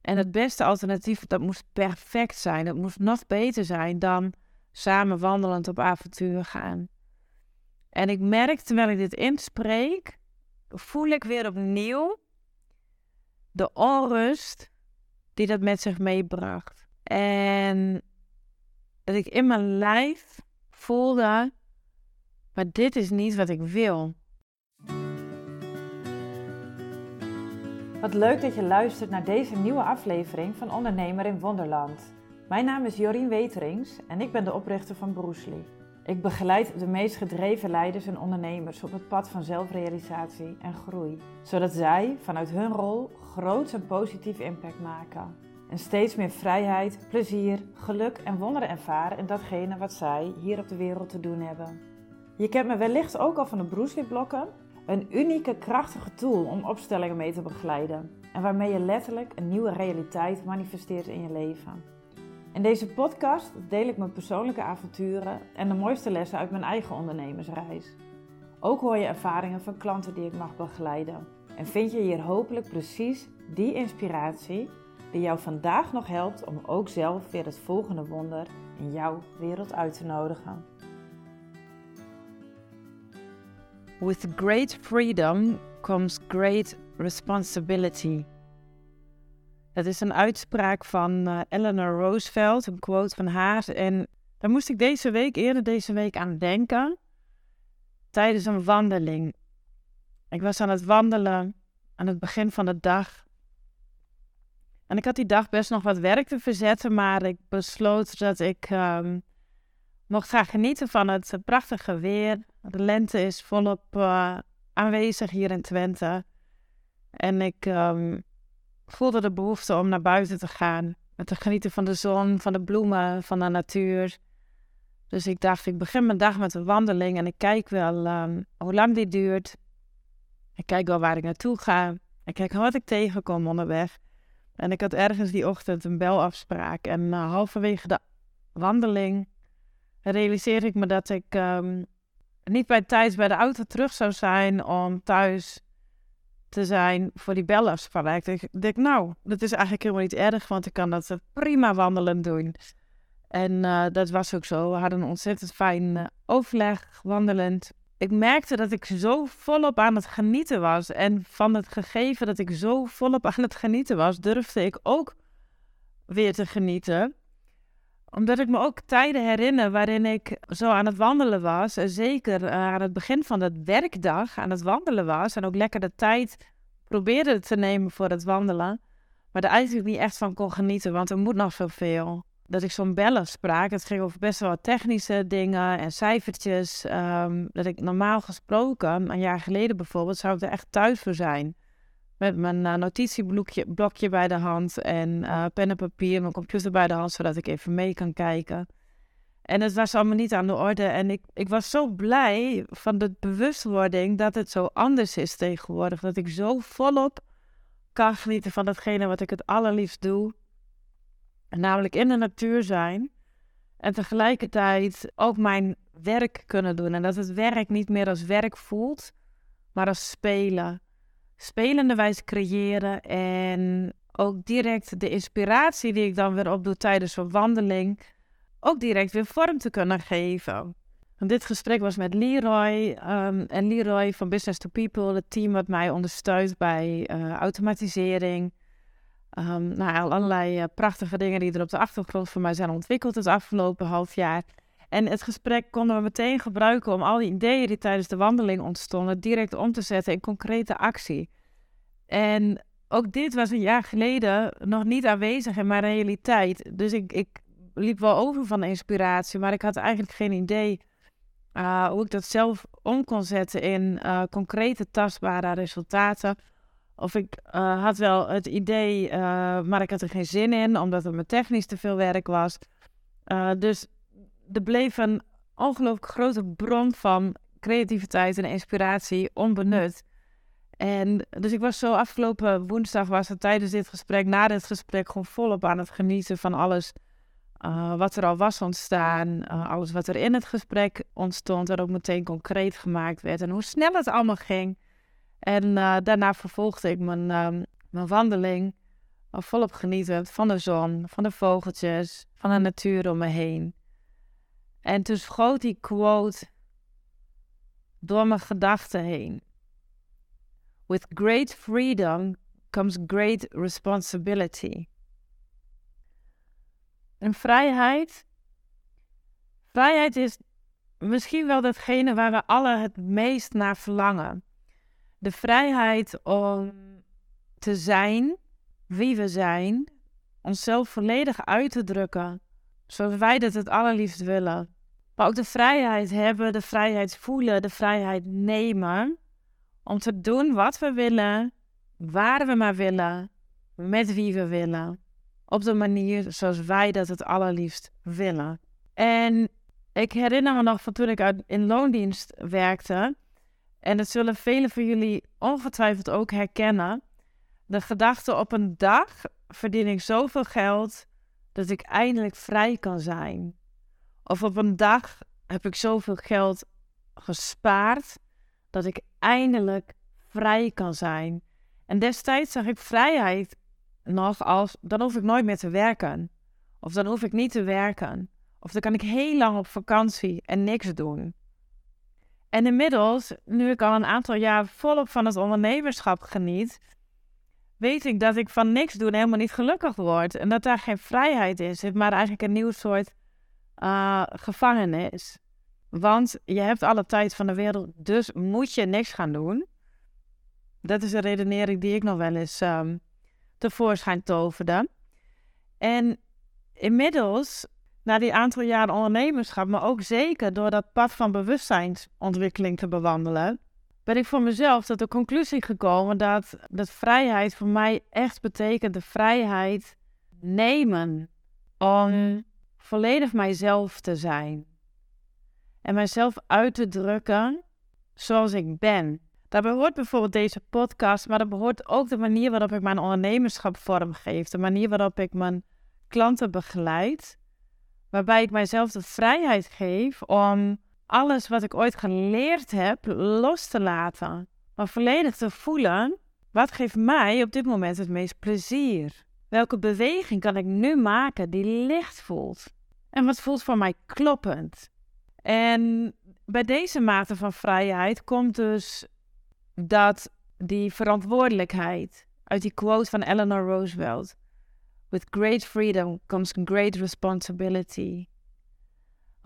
En het beste alternatief, dat moest perfect zijn. Het moest nog beter zijn dan samen wandelend op avontuur gaan. En ik merk terwijl ik dit inspreek, voel ik weer opnieuw de onrust die dat met zich meebracht. En dat ik in mijn lijf voelde, maar dit is niet wat ik wil. Wat leuk dat je luistert naar deze nieuwe aflevering van Ondernemer in Wonderland. Mijn naam is Jorien Weterings en ik ben de oprichter van Broesli. Ik begeleid de meest gedreven leiders en ondernemers op het pad van zelfrealisatie en groei, zodat zij vanuit hun rol groots en positief impact maken. En steeds meer vrijheid, plezier, geluk en wonderen ervaren in datgene wat zij hier op de wereld te doen hebben. Je kent me wellicht ook al van de Broesli-blokken, een unieke, krachtige tool om opstellingen mee te begeleiden en waarmee je letterlijk een nieuwe realiteit manifesteert in je leven. In deze podcast deel ik mijn persoonlijke avonturen en de mooiste lessen uit mijn eigen ondernemersreis. Ook hoor je ervaringen van klanten die ik mag begeleiden. En vind je hier hopelijk precies die inspiratie die jou vandaag nog helpt om ook zelf weer het volgende wonder in jouw wereld uit te nodigen. With great freedom comes great responsibility. Dat is een uitspraak van uh, Eleanor Roosevelt, een quote van haar. En daar moest ik deze week, eerder deze week, aan denken. Tijdens een wandeling. Ik was aan het wandelen aan het begin van de dag. En ik had die dag best nog wat werk te verzetten, maar ik besloot dat ik um, mocht gaan genieten van het prachtige weer. De lente is volop uh, aanwezig hier in Twente. En ik um, voelde de behoefte om naar buiten te gaan. Met te genieten van de zon, van de bloemen, van de natuur. Dus ik dacht, ik begin mijn dag met een wandeling en ik kijk wel um, hoe lang die duurt. Ik kijk wel waar ik naartoe ga. Ik kijk wat ik tegenkom onderweg. En ik had ergens die ochtend een belafspraak. En uh, halverwege de wandeling realiseerde ik me dat ik um, niet bij tijd bij de auto terug zou zijn om thuis te zijn voor die belafspraak. Ik denk, nou, dat is eigenlijk helemaal niet erg, want ik kan dat prima wandelen doen. En uh, dat was ook zo. We hadden een ontzettend fijn uh, overleg wandelend. Ik merkte dat ik zo volop aan het genieten was. En van het gegeven dat ik zo volop aan het genieten was, durfde ik ook weer te genieten omdat ik me ook tijden herinner waarin ik zo aan het wandelen was. En zeker uh, aan het begin van de werkdag aan het wandelen was. En ook lekker de tijd probeerde te nemen voor het wandelen. Maar er eigenlijk niet echt van kon genieten, want er moet nog zoveel. Dat ik zo'n bellen sprak. Het ging over best wel wat technische dingen en cijfertjes. Um, dat ik normaal gesproken, een jaar geleden bijvoorbeeld, zou ik er echt thuis voor zijn. Met mijn uh, notitieblokje bij de hand en uh, pen en papier, mijn computer bij de hand, zodat ik even mee kan kijken. En het was allemaal niet aan de orde. En ik, ik was zo blij van de bewustwording dat het zo anders is tegenwoordig. Dat ik zo volop kan genieten van datgene wat ik het allerliefst doe. namelijk in de natuur zijn. En tegelijkertijd ook mijn werk kunnen doen. En dat het werk niet meer als werk voelt, maar als spelen spelende wijze creëren. En ook direct de inspiratie die ik dan weer opdoe tijdens een wandeling, ook direct weer vorm te kunnen geven. Dit gesprek was met Leroy. Um, en Leroy van Business to People, het team wat mij ondersteunt bij uh, automatisering. Um, nou, allerlei uh, prachtige dingen die er op de achtergrond voor mij zijn ontwikkeld het afgelopen half jaar. En het gesprek konden we meteen gebruiken om al die ideeën die tijdens de wandeling ontstonden, direct om te zetten in concrete actie. En ook dit was een jaar geleden nog niet aanwezig in mijn realiteit. Dus ik, ik liep wel over van inspiratie, maar ik had eigenlijk geen idee uh, hoe ik dat zelf om kon zetten in uh, concrete tastbare resultaten. Of ik uh, had wel het idee, maar ik had er geen zin in, omdat het me technisch te veel werk was. dus er bleef een ongelooflijk grote bron van creativiteit en inspiratie onbenut. En dus ik was zo afgelopen woensdag, was het tijdens dit gesprek, na dit gesprek, gewoon volop aan het genieten van alles uh, wat er al was ontstaan. Uh, alles wat er in het gesprek ontstond en ook meteen concreet gemaakt werd. En hoe snel het allemaal ging. En uh, daarna vervolgde ik mijn, mijn wandeling. volop genieten van de zon, van de vogeltjes, van de natuur om me heen. En toen schoot die quote door mijn gedachten heen. With great freedom comes great responsibility. En vrijheid. Vrijheid is misschien wel datgene waar we alle het meest naar verlangen. De vrijheid om te zijn wie we zijn, onszelf volledig uit te drukken, zoals wij dat het allerliefst willen. Maar ook de vrijheid hebben, de vrijheid voelen, de vrijheid nemen om te doen wat we willen, waar we maar willen, met wie we willen. Op de manier zoals wij dat het allerliefst willen. En ik herinner me nog van toen ik in loondienst werkte. En dat zullen velen van jullie ongetwijfeld ook herkennen. De gedachte op een dag verdien ik zoveel geld dat ik eindelijk vrij kan zijn. Of op een dag heb ik zoveel geld gespaard dat ik eindelijk vrij kan zijn. En destijds zag ik vrijheid nog als, dan hoef ik nooit meer te werken. Of dan hoef ik niet te werken. Of dan kan ik heel lang op vakantie en niks doen. En inmiddels, nu ik al een aantal jaar volop van het ondernemerschap geniet, weet ik dat ik van niks doen helemaal niet gelukkig word. En dat daar geen vrijheid is, maar eigenlijk een nieuw soort uh, gevangenis. Want je hebt alle tijd van de wereld, dus moet je niks gaan doen. Dat is een redenering die ik nog wel eens um, tevoorschijn toverde. En inmiddels, na die aantal jaren ondernemerschap, maar ook zeker door dat pad van bewustzijnsontwikkeling te bewandelen, ben ik voor mezelf tot de conclusie gekomen dat, dat vrijheid voor mij echt betekent de vrijheid nemen om volledig mijzelf te zijn. En mijzelf uit te drukken zoals ik ben. Daarbij hoort bijvoorbeeld deze podcast, maar dat behoort ook de manier waarop ik mijn ondernemerschap vormgeef. De manier waarop ik mijn klanten begeleid. Waarbij ik mijzelf de vrijheid geef om alles wat ik ooit geleerd heb los te laten. Maar volledig te voelen, wat geeft mij op dit moment het meest plezier? Welke beweging kan ik nu maken die licht voelt? En wat voelt voor mij kloppend? En bij deze mate van vrijheid komt dus dat die verantwoordelijkheid uit die quote van Eleanor Roosevelt. With great freedom comes great responsibility.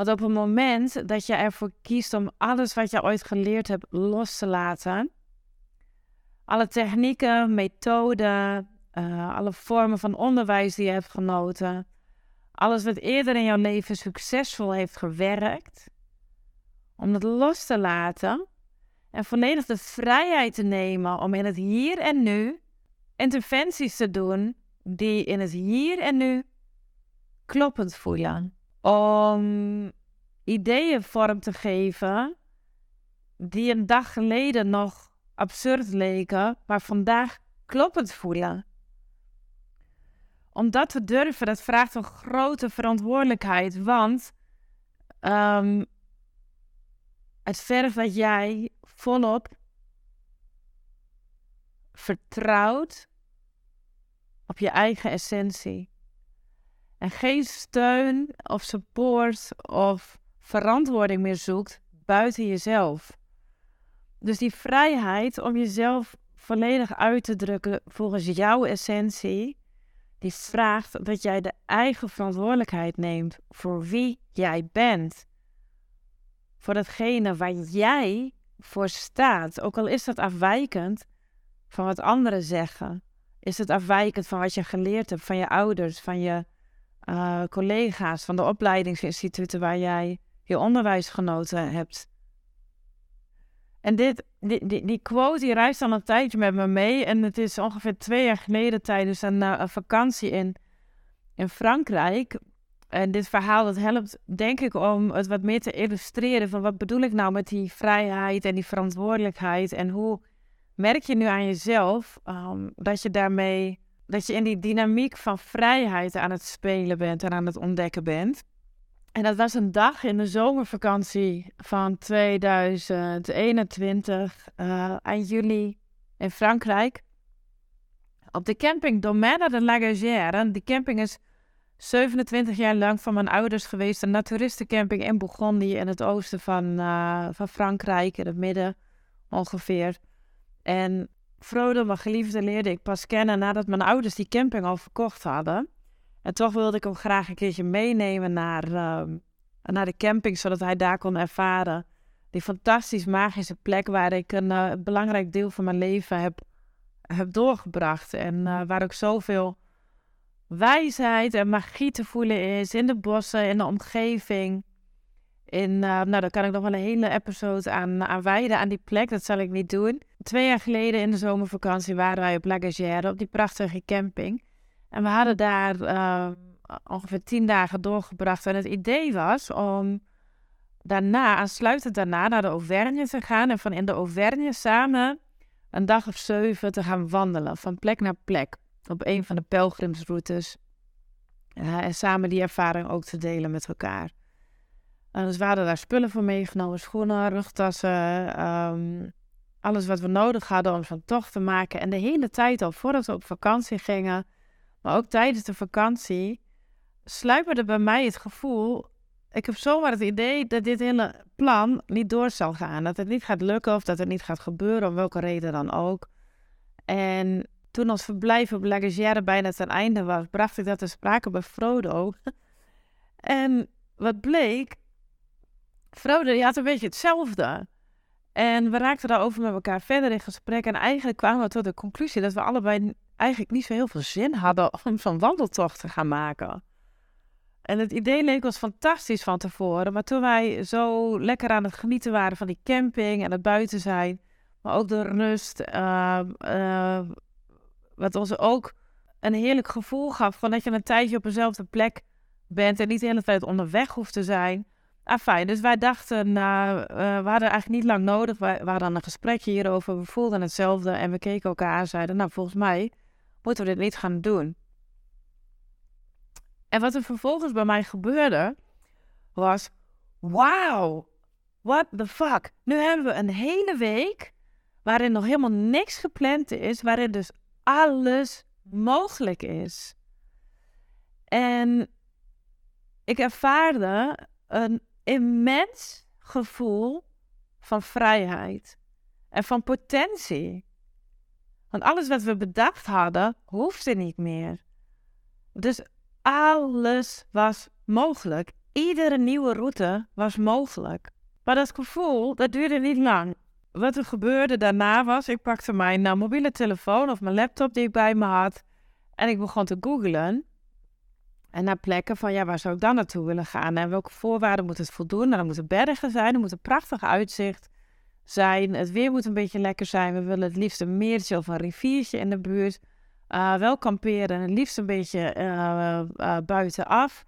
Want op het moment dat je ervoor kiest om alles wat je ooit geleerd hebt los te laten, alle technieken, methoden, uh, alle vormen van onderwijs die je hebt genoten, alles wat eerder in jouw leven succesvol heeft gewerkt, om dat los te laten en volledig de vrijheid te nemen om in het hier en nu interventies te doen die in het hier en nu kloppend voelen. Om ideeën vorm te geven die een dag geleden nog absurd leken, maar vandaag kloppend voelen. Om dat te durven, dat vraagt een grote verantwoordelijkheid, want um, het vergt dat jij volop vertrouwt op je eigen essentie. En geen steun of support of verantwoording meer zoekt buiten jezelf. Dus die vrijheid om jezelf volledig uit te drukken volgens jouw essentie, die vraagt dat jij de eigen verantwoordelijkheid neemt voor wie jij bent voor datgene waar jij voor staat. Ook al is dat afwijkend van wat anderen zeggen. Is het afwijkend van wat je geleerd hebt van je ouders, van je uh, collega's, van de opleidingsinstituten waar jij je onderwijs genoten hebt. En dit, die, die, quote die reist al een tijdje met me mee. En het is ongeveer twee jaar geleden tijdens een, uh, een vakantie in, in Frankrijk. En dit verhaal dat helpt, denk ik, om het wat meer te illustreren van wat bedoel ik nou met die vrijheid en die verantwoordelijkheid en hoe merk je nu aan jezelf um, dat je daarmee, dat je in die dynamiek van vrijheid aan het spelen bent en aan het ontdekken bent. En dat was een dag in de zomervakantie van 2021, uh, eind juli in Frankrijk. Op de camping Domaine de Lagagère. Die camping is 27 jaar lang van mijn ouders geweest. Een naturistencamping in Bourgondië in het oosten van, uh, van Frankrijk, in het midden ongeveer. En Frodo, mijn geliefde, leerde ik pas kennen nadat mijn ouders die camping al verkocht hadden. En toch wilde ik hem graag een keertje meenemen naar, uh, naar de camping, zodat hij daar kon ervaren. Die fantastisch magische plek waar ik een uh, belangrijk deel van mijn leven heb, heb doorgebracht. En uh, waar ook zoveel wijsheid en magie te voelen is in de bossen, in de omgeving. In, uh, nou, daar kan ik nog wel een hele episode aan, aan wijden, aan die plek. Dat zal ik niet doen. Twee jaar geleden in de zomervakantie waren wij op La op die prachtige camping. En we hadden daar uh, ongeveer tien dagen doorgebracht. En het idee was om daarna, aansluitend daarna, naar de Auvergne te gaan. En van in de Auvergne samen een dag of zeven te gaan wandelen. Van plek naar plek. Op een van de pelgrimsroutes. Uh, en samen die ervaring ook te delen met elkaar. En dus we daar spullen voor meegenomen. Schoenen, rugtassen. Um, alles wat we nodig hadden om zo'n tocht te maken. En de hele tijd al voordat we op vakantie gingen, maar ook tijdens de vakantie, sluiperde bij mij het gevoel. Ik heb zomaar het idee dat dit hele plan niet door zal gaan. Dat het niet gaat lukken of dat het niet gaat gebeuren, om welke reden dan ook. En toen ons verblijf op Lagagère bijna ten einde was, bracht ik dat te sprake bij Frodo. en wat bleek, Frodo had een beetje hetzelfde. En we raakten daarover met elkaar verder in gesprek. En eigenlijk kwamen we tot de conclusie dat we allebei eigenlijk niet zo heel veel zin hadden om zo'n wandeltocht te gaan maken. En het idee leek ons fantastisch van tevoren. Maar toen wij zo lekker aan het genieten waren van die camping en het buiten zijn, maar ook de rust, uh, uh, wat ons ook een heerlijk gevoel gaf van dat je een tijdje op dezelfde plek bent en niet de hele tijd onderweg hoeft te zijn. Ah, fijn. Dus wij dachten, uh, uh, we hadden eigenlijk niet lang nodig. We, we hadden een gesprekje hierover. We voelden hetzelfde en we keken elkaar aan en zeiden, nou, volgens mij moeten we dit niet gaan doen. En wat er vervolgens bij mij gebeurde, was, wauw, what the fuck. Nu hebben we een hele week waarin nog helemaal niks gepland is, waarin dus alles mogelijk is. En ik ervaarde een immens gevoel van vrijheid en van potentie. Want alles wat we bedacht hadden, hoefde niet meer. Dus alles was mogelijk. Iedere nieuwe route was mogelijk. Maar dat gevoel, dat duurde niet lang. Wat er gebeurde daarna was, ik pakte mijn nou, mobiele telefoon of mijn laptop die ik bij me had. En ik begon te googlen. En naar plekken van, ja, waar zou ik dan naartoe willen gaan? En welke voorwaarden moet het voldoen? Nou, er moeten bergen zijn, er moet een prachtig uitzicht zijn. Het weer moet een beetje lekker zijn. We willen het liefst een meertje of een riviertje in de buurt. Uh, wel kamperen, het liefst een beetje uh, uh, buitenaf.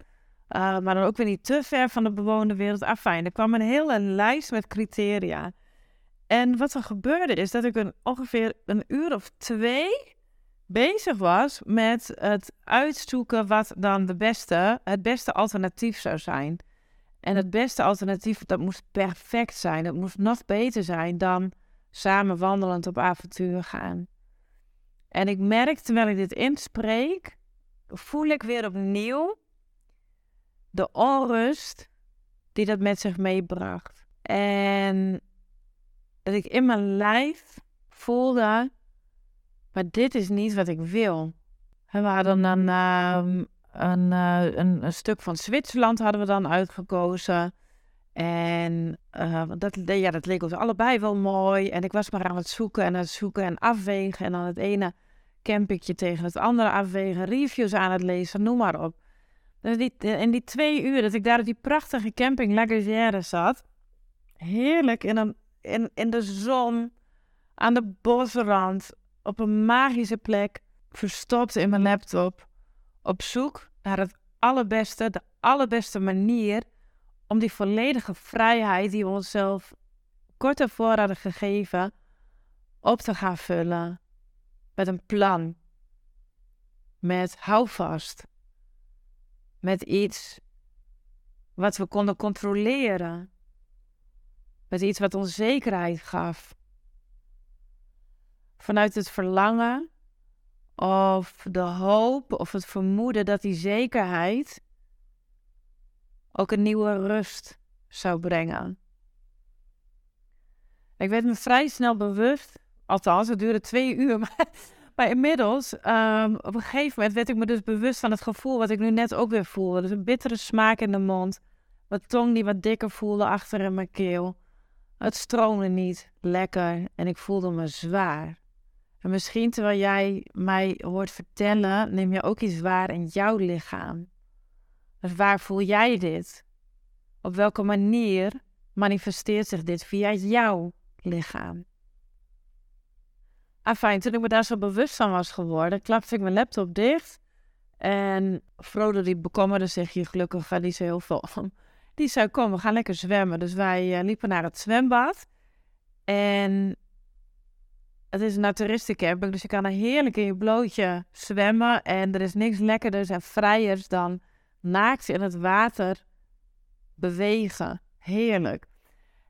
maar dan ook weer niet te ver van de bewoonde wereld. Ah, fijn. Er kwam een hele lijst met criteria. En wat er gebeurde is dat ik een, ongeveer een uur of twee bezig was met het uitzoeken wat dan de beste, het beste alternatief zou zijn. En het beste alternatief, dat moest perfect zijn. Dat moest nog beter zijn dan samen wandelend op avontuur gaan. En ik merk, terwijl ik dit inspreek, voel ik weer opnieuw de onrust die dat met zich meebracht. En dat ik in mijn lijf voelde maar dit is niet wat ik wil. we hadden dan ehm, een, uh, een, een, stuk van Zwitserland hadden we dan uitgekozen. En uh, dat, ja, dat leek ons allebei wel mooi. En ik was maar aan het zoeken en aan het zoeken en afwegen. En dan het ene campingje tegen het andere afwegen. Reviews aan het lezen, noem maar op. Dus die, in die twee uur dat ik daar op die prachtige camping La zat. Heerlijk in, een, in, in de zon, aan de bosrand, op een magische plek, verstopt in mijn laptop, op zoek naar het allerbeste, de allerbeste manier om die volledige vrijheid die we onszelf kort ervoor hadden gegeven, op te gaan vullen met een plan, met houvast, met iets wat we konden controleren, met iets wat ons zekerheid gaf vanuit het verlangen of de hoop of het vermoeden dat die zekerheid ook een nieuwe rust zou brengen. Ik werd me vrij snel bewust, althans, het duurde twee uur, maar, inmiddels, ehm, op een gegeven moment werd ik me dus bewust van het gevoel wat ik nu net ook weer voelde. Dus een bittere smaak in de mond, mijn tong die wat dikker voelde achter in mijn keel. Het stroomde niet lekker en ik voelde me zwaar. En misschien terwijl jij mij hoort vertellen, neem je ook iets waar in jouw lichaam. Dus waar voel jij dit? Op welke manier manifesteert zich dit via jouw lichaam? Afijn, toen ik me daar zo bewust van was geworden, klapte ik mijn laptop dicht. En Frodo die bekommerde zich hier gelukkig van niet zo heel veel. Die zei, kom, we gaan lekker zwemmen. Dus wij uh, liepen naar het zwembad. En het is een naturistencamping, dus je kan er heerlijk in je blootje zwemmen. En er is niks lekkerders en vrijers dan naakt in het water bewegen. Heerlijk.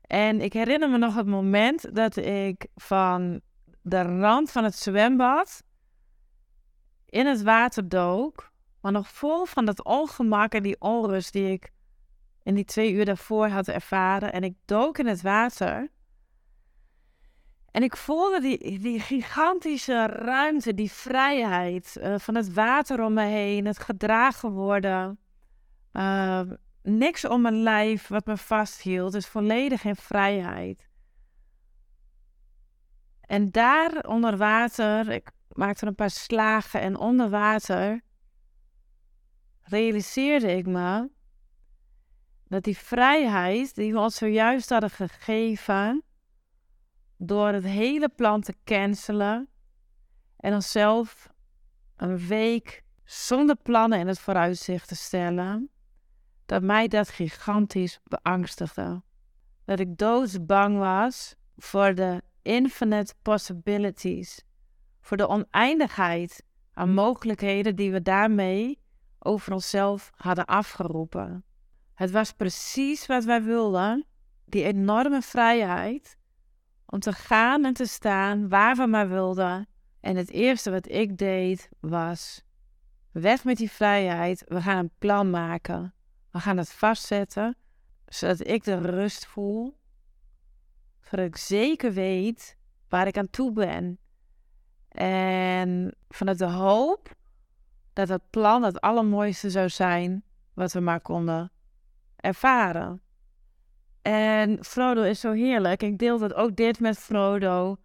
En ik herinner me nog het moment dat ik van de rand van het zwembad in het water dook, maar nog vol van dat ongemak en die onrust die ik in die twee uur daarvoor had ervaren. En ik dook in het water. En ik voelde die, die gigantische ruimte, die vrijheid uh, van het water om me heen, het gedragen worden. Uh, niks om mijn lijf wat me vasthield, dus volledig in vrijheid. En daar onder water, ik maakte een paar slagen en onder water realiseerde ik me dat die vrijheid die we ons zojuist hadden gegeven, door het hele plan te cancelen en onszelf een week zonder plannen in het vooruitzicht te stellen, dat mij dat gigantisch beangstigde. Dat ik doodsbang was voor de infinite possibilities, voor de oneindigheid aan mogelijkheden die we daarmee over onszelf hadden afgeroepen. Het was precies wat wij wilden, die enorme vrijheid om te gaan en te staan waar we maar wilden. En het eerste wat ik deed was: weg met die vrijheid, we gaan een plan maken. We gaan het vastzetten, zodat ik de rust voel, zodat ik zeker weet waar ik aan toe ben. En vanuit de hoop dat het plan het allermooiste zou zijn wat we maar konden ervaren. En Frodo is zo heerlijk. Ik deel dat ook dit met Frodo.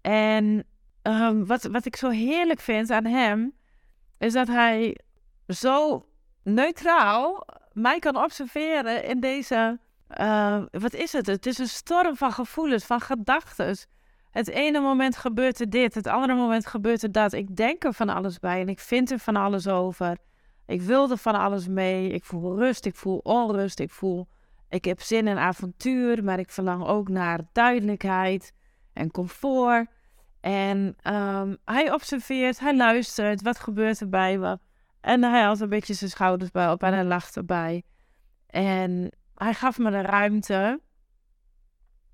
En um, wat, wat ik zo heerlijk vind aan hem, is dat hij zo neutraal mij kan observeren in deze. Uh, wat is het? Het is een storm van gevoelens, van gedachten. Het ene moment gebeurt er dit, het andere moment gebeurt er dat. Ik denk er van alles bij en ik vind er van alles over. Ik wil er van alles mee. Ik voel rust, ik voel onrust, ik voel. Ik heb zin in avontuur, maar ik verlang ook naar duidelijkheid en comfort. En um, hij observeert, hij luistert, wat gebeurt er bij me? En hij had een beetje zijn schouders bij op en hij lacht erbij. En hij gaf me de ruimte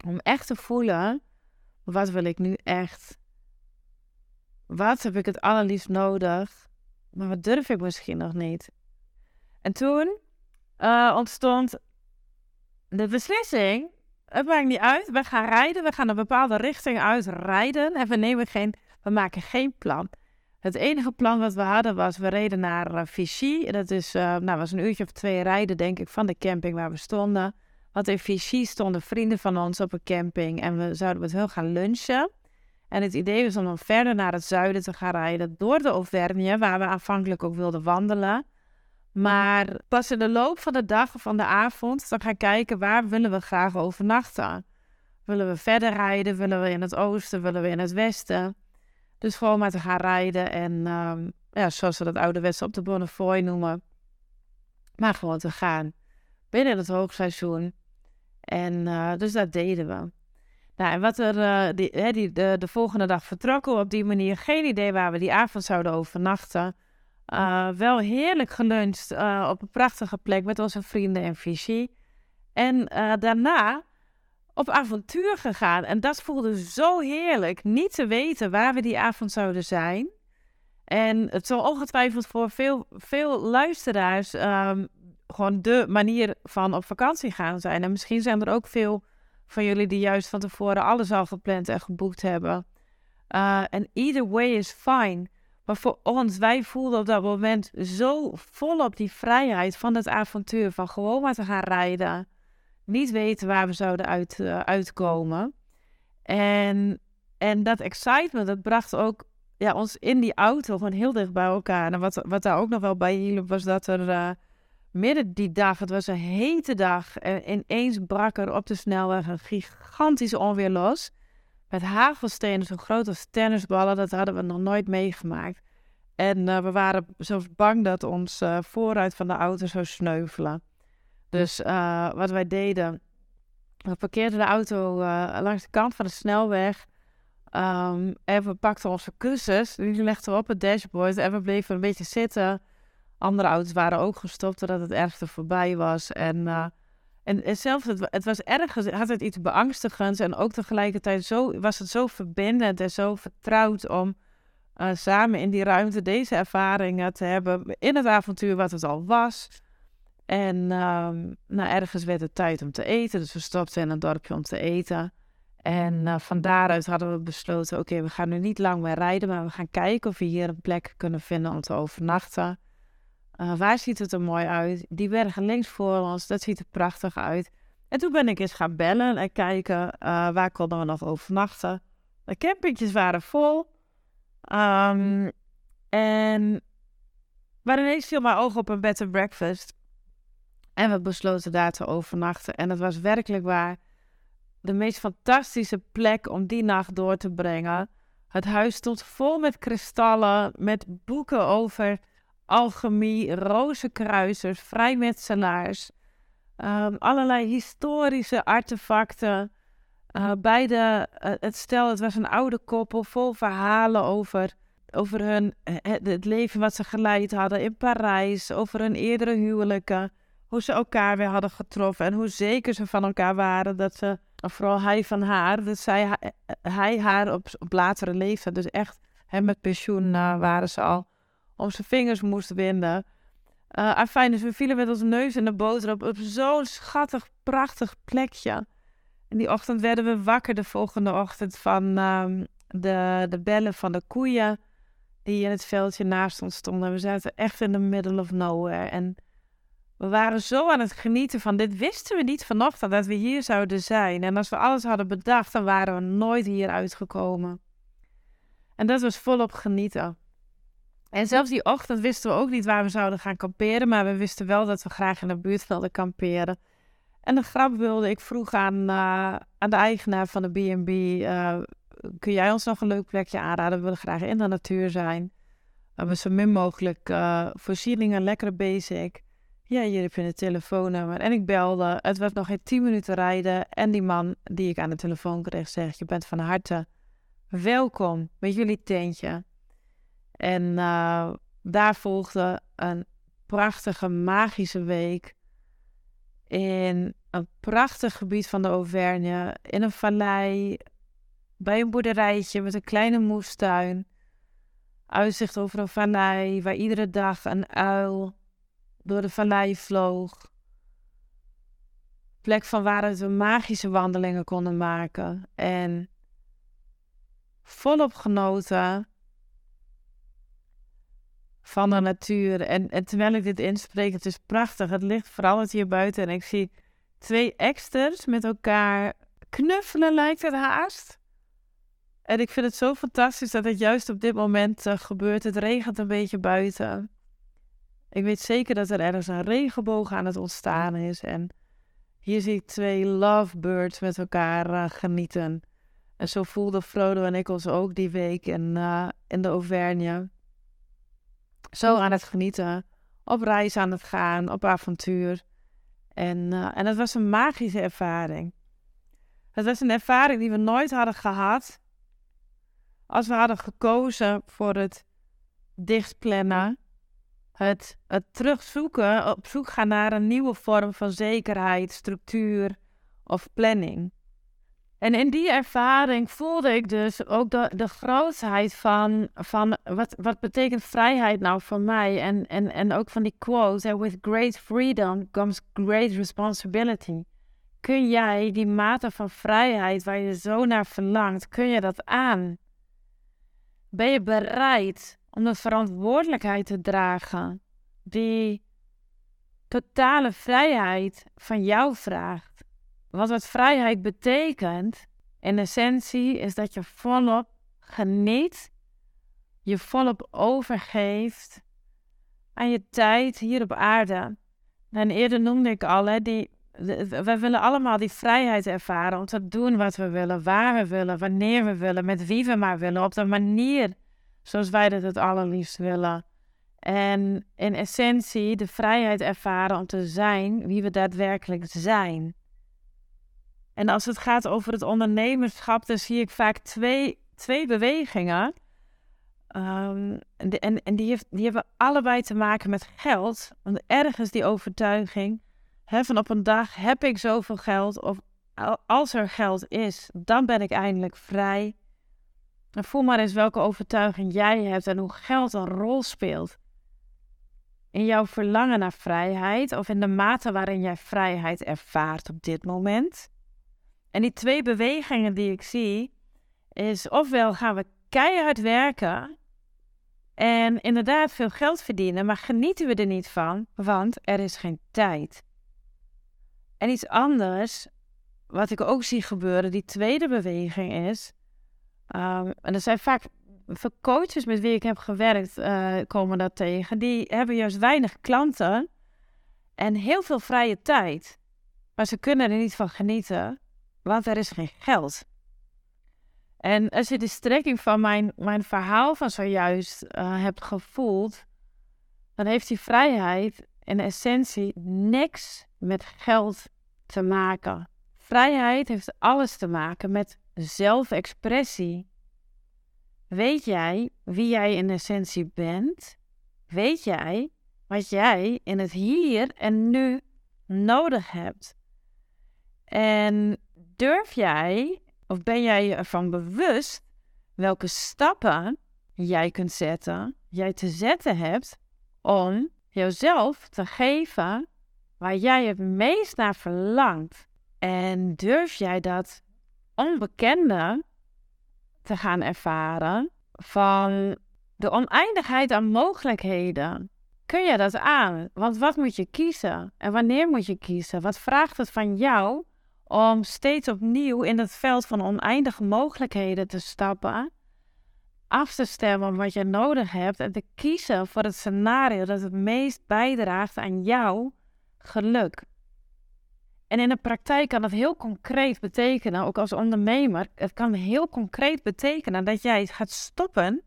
om echt te voelen, wat wil ik nu echt? Wat heb ik het allerliefst nodig? Maar wat durf ik misschien nog niet? En toen uh, ontstond de beslissing. Het maakt niet uit. We gaan rijden. We gaan een bepaalde richting uitrijden. En we nemen geen. We maken geen plan. Het enige plan wat we hadden was, we reden naar uh, Vichy. Dat is, uh, nou, was een uurtje of twee rijden, denk ik, van de camping waar we stonden. Want in Vichy stonden vrienden van ons op een camping en we zouden met hun gaan lunchen. En het idee was om dan verder naar het zuiden te gaan rijden door de Auvergne, waar we aanvankelijk ook wilden wandelen. Maar pas in de loop van de dag of van de avond dan gaan kijken waar willen we graag overnachten. Willen we verder rijden? Willen we in het oosten? Willen we in het westen? Dus gewoon maar te gaan rijden en um, ja, zoals we dat ouderwets op de Bonnefoy noemen. Maar gewoon te gaan binnen het hoogseizoen. En uh, dus dat deden we. Nou, en wat er die, hè, die, de, de volgende dag vertrokken op die manier. Geen idee waar we die avond zouden overnachten. Uh, wel heerlijk geluncht uh, op een prachtige plek met onze vrienden en Vichy. En daarna op avontuur gegaan. En dat voelde zo heerlijk. Niet te weten waar we die avond zouden zijn. En het zal ongetwijfeld voor veel, veel luisteraars ehm, gewoon de manier van op vakantie gaan zijn. En misschien zijn er ook veel van jullie die juist van tevoren alles al gepland en geboekt hebben. En either way is fine. Maar voor ons, wij voelden op dat moment zo volop die vrijheid van het avontuur. Van gewoon maar te gaan rijden. Niet weten waar we zouden uit, uh, uitkomen. En, en dat excitement, dat bracht ook ja, ons in die auto gewoon heel dicht bij elkaar. En wat, wat daar ook nog wel bij hielp, was dat er uh, midden die dag, het was een hete dag, en ineens brak er op de snelweg een gigantisch onweer los. Met hagelstenen zo groot als tennisballen, dat hadden we nog nooit meegemaakt. En uh, we waren zelfs bang dat ons uh, vooruit van de auto zou sneuvelen. Dus uh, wat wij deden, we parkeerden de auto langs de kant van de snelweg. Um, en we pakten onze kussens, die legden we op het dashboard en we bleven een beetje zitten. Andere auto's waren ook gestopt totdat het ergste voorbij was. En, en, en zelfs, het, het was ergens, had het iets beangstigends. En ook tegelijkertijd zo, was het zo verbindend en zo vertrouwd om uh, samen in die ruimte deze ervaringen te hebben. In het avontuur wat het al was. En um, nou, ergens werd het tijd om te eten. Dus we stopten in een dorpje om te eten. En uh, van daaruit hadden we besloten: oké, we gaan nu niet lang meer rijden, maar we gaan kijken of we hier een plek kunnen vinden om te overnachten. Uh, waar ziet het er mooi uit? Die bergen links voor ons, dat ziet er prachtig uit. En toen ben ik eens gaan bellen en kijken uh, waar konden we nog overnachten. De campingjes waren vol. Um, en maar ineens viel mijn oog op een bed and breakfast. En we besloten daar te overnachten. En het was werkelijk waar de meest fantastische plek om die nacht door te brengen. Het huis stond vol met kristallen, met boeken over alchemie, rozenkruisers, vrijmetselaars, um, allerlei historische artefacten. Uh, bij de, uh, het stel, het was een oude koppel vol verhalen over, over hun, het, het leven wat ze geleid hadden in Parijs, over hun eerdere huwelijken, hoe ze elkaar weer hadden getroffen en hoe zeker ze van elkaar waren dat ze vooral hij van haar, dat zij, hij haar op, op latere leeftijd, dus echt hem met pensioen waren ze al, om zijn vingers moest winden. Uh, fijn, dus we vielen met onze neus in de boter op, zo'n schattig, prachtig plekje. En die ochtend werden we wakker de volgende ochtend van um, de, de bellen van de koeien die in het veldje naast ons stonden. We zaten echt in the middle of nowhere. En we waren zo aan het genieten van dit wisten we niet vanochtend dat we hier zouden zijn. En als we alles hadden bedacht, dan waren we nooit hier uitgekomen. En dat was volop genieten. En zelfs die ochtend wisten we ook niet waar we zouden gaan kamperen, maar we wisten wel dat we graag in de buurt wilden kamperen. En de grap wilde ik vroeg aan, uh, aan de eigenaar van de B&B, uh, kun jij ons nog een leuk plekje aanraden? We willen graag in de natuur zijn. We hebben zo min mogelijk uh, voorzieningen, lekkere basic. Ja, hier heb je een telefoonnummer. En ik belde. Het was nog geen tien minuten rijden. En die man die ik aan de telefoon kreeg, zegt: Je bent van harte welkom met jullie tentje. En uh, daar volgde een prachtige, magische week. In een prachtig gebied van de Auvergne. In een vallei. Bij een boerderijtje met een kleine moestuin. Uitzicht over een vallei waar iedere dag een uil door de vallei vloog. Plek van waaruit we magische wandelingen konden maken. En volop genoten van de natuur. En, en terwijl ik dit inspreek, het is prachtig. Het ligt veranderd hier buiten en ik zie twee eksters met elkaar knuffelen, lijkt het haast. En ik vind het zo fantastisch dat het juist op dit moment uh, gebeurt. Het regent een beetje buiten. Ik weet zeker dat er ergens een regenboog aan het ontstaan is. En hier zie ik twee lovebirds met elkaar uh, genieten. En zo voelden Frodo en ik ons ook die week in, uh, in de Auvergne. Zo aan het genieten, op reis aan het gaan, op avontuur. En, uh, en het was een magische ervaring. Het was een ervaring die we nooit hadden gehad als we hadden gekozen voor het dichtplannen het, het terugzoeken, op zoek gaan naar een nieuwe vorm van zekerheid, structuur of planning. En in die ervaring voelde ik dus ook de, de grootheid van, van wat, wat betekent vrijheid nou voor mij. En, en, en ook van die quote, with great freedom comes great responsibility. Kun jij die mate van vrijheid waar je zo naar verlangt, kun je dat aan? Ben je bereid om de verantwoordelijkheid te dragen die totale vrijheid van jou vraagt? Want wat vrijheid betekent, in essentie, is dat je volop geniet, je volop overgeeft aan je tijd hier op aarde. En eerder noemde ik al, hè, die, we willen allemaal die vrijheid ervaren om te doen wat we willen, waar we willen, wanneer we willen, met wie we maar willen, op de manier zoals wij dat het allerliefst willen. En in essentie de vrijheid ervaren om te zijn wie we daadwerkelijk zijn. En als het gaat over het ondernemerschap, dan zie ik vaak twee, twee bewegingen. Um, en en die, die hebben allebei te maken met geld. Want ergens die overtuiging hè, van op een dag heb ik zoveel geld. Of als er geld is, dan ben ik eindelijk vrij. En voel maar eens welke overtuiging jij hebt en hoe geld een rol speelt. In jouw verlangen naar vrijheid of in de mate waarin jij vrijheid ervaart op dit moment. En die twee bewegingen die ik zie, is ofwel gaan we keihard werken en inderdaad veel geld verdienen, maar genieten we er niet van, want er is geen tijd. En iets anders, wat ik ook zie gebeuren, die tweede beweging is, um, en er zijn vaak veel coaches met wie ik heb gewerkt, uh, komen dat tegen, die hebben juist weinig klanten en heel veel vrije tijd, maar ze kunnen er niet van genieten want er is geen geld. En als je de strekking van mijn, mijn verhaal van zojuist uh, hebt gevoeld, dan heeft die vrijheid in essentie niks met geld te maken. Vrijheid heeft alles te maken met zelfexpressie. Weet jij wie jij in essentie bent? Weet jij wat jij in het hier en nu nodig hebt? En durf jij of ben jij je ervan bewust welke stappen jij kunt zetten, jij te zetten hebt om jezelf te geven waar jij het meest naar verlangt? En durf jij dat onbekende te gaan ervaren van de oneindigheid aan mogelijkheden? Kun je dat aan? Want wat moet je kiezen? En wanneer moet je kiezen? Wat vraagt het van jou om steeds opnieuw in het veld van oneindige mogelijkheden te stappen, af te stemmen wat je nodig hebt en te kiezen voor het scenario dat het meest bijdraagt aan jouw geluk. En in de praktijk kan dat heel concreet betekenen, ook als ondernemer, het kan heel concreet betekenen dat jij gaat stoppen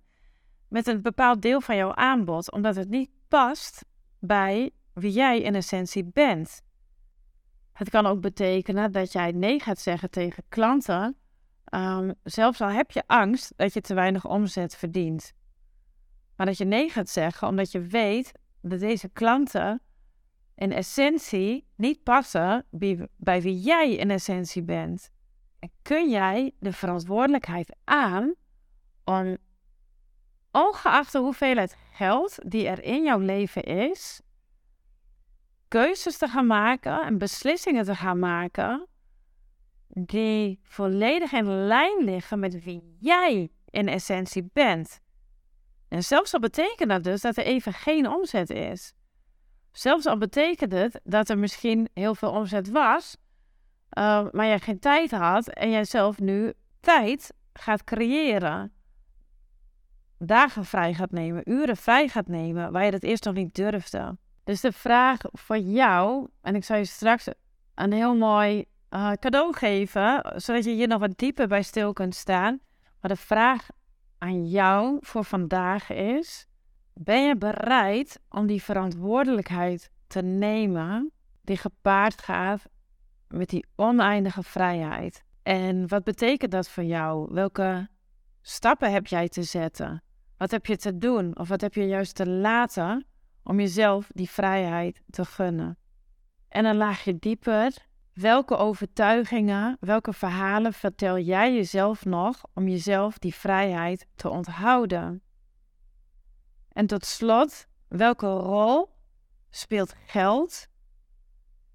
met een bepaald deel van jouw aanbod, omdat het niet past bij wie jij in essentie bent. Het kan ook betekenen dat jij nee gaat zeggen tegen klanten, um, zelfs al heb je angst dat je te weinig omzet verdient. Maar dat je nee gaat zeggen omdat je weet dat deze klanten in essentie niet passen bij wie jij in essentie bent. En kun jij de verantwoordelijkheid aan om, ongeacht de hoeveelheid geld die er in jouw leven is, keuzes te gaan maken en beslissingen te gaan maken die volledig in lijn liggen met wie jij in essentie bent. En zelfs al betekent dat dus dat er even geen omzet is. Zelfs al betekent het dat er misschien heel veel omzet was, uh, maar jij geen tijd had en jij zelf nu tijd gaat creëren. Dagen vrij gaat nemen, uren vrij gaat nemen, waar je dat eerst nog niet durfde. Dus de vraag voor jou, en ik zal je straks een heel mooi uh, cadeau geven, zodat je hier nog wat dieper bij stil kunt staan. Maar de vraag aan jou voor vandaag is: ben je bereid om die verantwoordelijkheid te nemen die gepaard gaat met die oneindige vrijheid? En wat betekent dat voor jou? Welke stappen heb jij te zetten? Wat heb je te doen of wat heb je juist te laten om jezelf die vrijheid te gunnen. En een laagje dieper, welke overtuigingen, welke verhalen vertel jij jezelf nog om jezelf die vrijheid te onthouden? En tot slot, welke rol speelt geld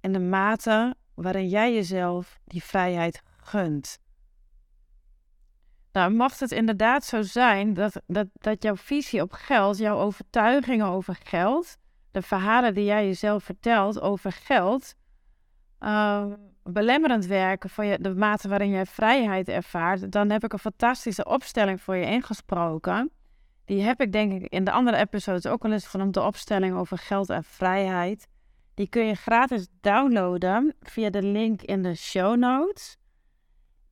in de mate waarin jij jezelf die vrijheid gunt? Nou, mag het inderdaad zo zijn dat, dat, dat jouw visie op geld, jouw overtuigingen over geld, de verhalen die jij jezelf vertelt over geld, uh, belemmerend werken voor je, de mate waarin jij vrijheid ervaart, dan heb ik een fantastische opstelling voor je ingesproken. Die heb ik denk ik in de andere episodes ook al eens genoemd, de opstelling over geld en vrijheid. Die kun je gratis downloaden via de link in de show notes.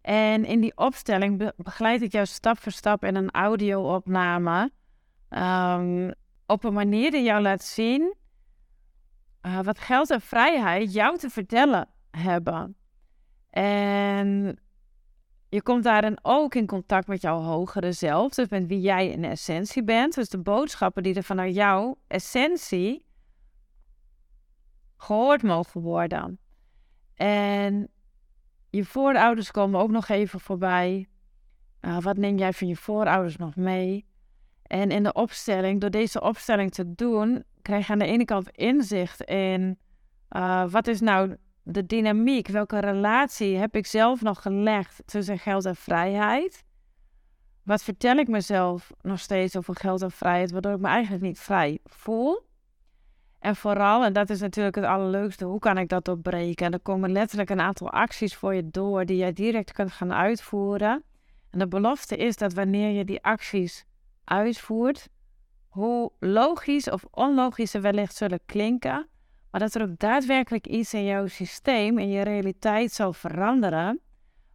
En in die opstelling begeleid ik jou stap voor stap in een audio-opname. Um, op een manier die jou laat zien uh, wat geld en vrijheid jou te vertellen hebben. En je komt daarin ook in contact met jouw hogere zelf, dus met wie jij in essentie bent. Dus de boodschappen die er vanuit jouw essentie gehoord mogen worden. En je voorouders komen ook nog even voorbij. Uh, wat neem jij van je voorouders nog mee? En in de opstelling, door deze opstelling te doen, krijg je aan de ene kant inzicht in uh, wat is nou de dynamiek, welke relatie heb ik zelf nog gelegd tussen geld en vrijheid? Wat vertel ik mezelf nog steeds over geld en vrijheid, waardoor ik me eigenlijk niet vrij voel? En vooral, en dat is natuurlijk het allerleukste, hoe kan ik dat opbreken? En er komen letterlijk een aantal acties voor je door die jij direct kunt gaan uitvoeren. En de belofte is dat wanneer je die acties uitvoert, hoe logisch of onlogisch ze wellicht zullen klinken, maar dat er ook daadwerkelijk iets in jouw systeem, in je realiteit zal veranderen,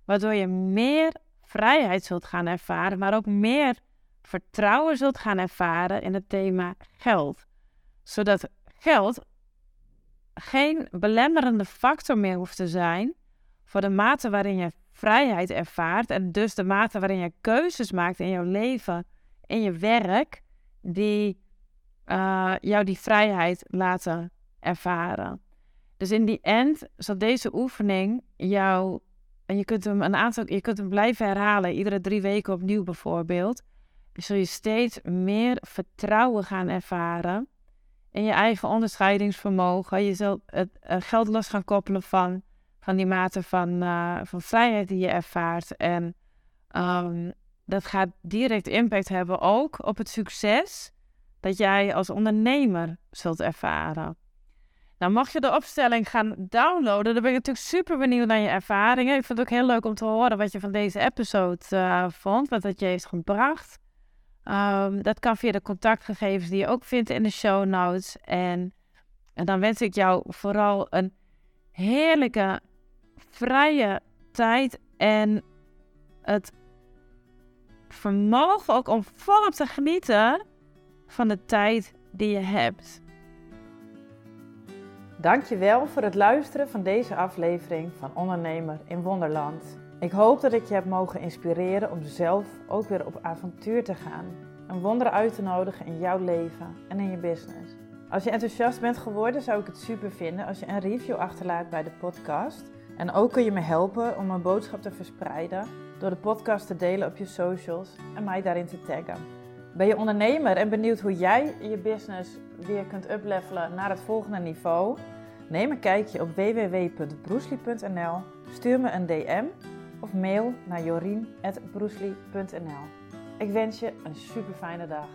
waardoor je meer vrijheid zult gaan ervaren, maar ook meer vertrouwen zult gaan ervaren in het thema geld. Zodat geld geen belemmerende factor meer hoeft te zijn voor de mate waarin je vrijheid ervaart en dus de mate waarin je keuzes maakt in jouw leven, in je werk, die uh, jou die vrijheid laten ervaren. Dus in die end zal deze oefening jou, en je kunt hem een aantal, je kunt hem blijven herhalen, iedere drie weken opnieuw bijvoorbeeld, zul je steeds meer vertrouwen gaan ervaren in je eigen onderscheidingsvermogen. Je zult het geld los gaan koppelen van, van die mate van, uh, van vrijheid die je ervaart. En um, dat gaat direct impact hebben ook op het succes dat jij als ondernemer zult ervaren. Nou, mag je de opstelling gaan downloaden, dan ben ik natuurlijk super benieuwd naar je ervaringen. Ik vind het ook heel leuk om te horen wat je van deze episode uh, vond, wat dat je heeft gebracht. Um, dat kan via de contactgegevens die je ook vindt in de show notes. En, en dan wens ik jou vooral een heerlijke, vrije tijd en het vermogen ook om volop te genieten van de tijd die je hebt. Dankjewel voor het luisteren van deze aflevering van Ondernemer in Wonderland. Ik hoop dat ik je heb mogen inspireren om zelf ook weer op avontuur te gaan. Een wonder uit te nodigen in jouw leven en in je business. Als je enthousiast bent geworden, zou ik het super vinden als je een review achterlaat bij de podcast. En ook kun je me helpen om mijn boodschap te verspreiden door de podcast te delen op je socials en mij daarin te taggen. Ben je ondernemer en benieuwd hoe jij je business weer kunt uplevelen naar het volgende niveau? Neem een kijkje op www.broesli.nl, stuur me een DM of mail naar jorien.broesli.nl. Ik wens je een super fijne dag.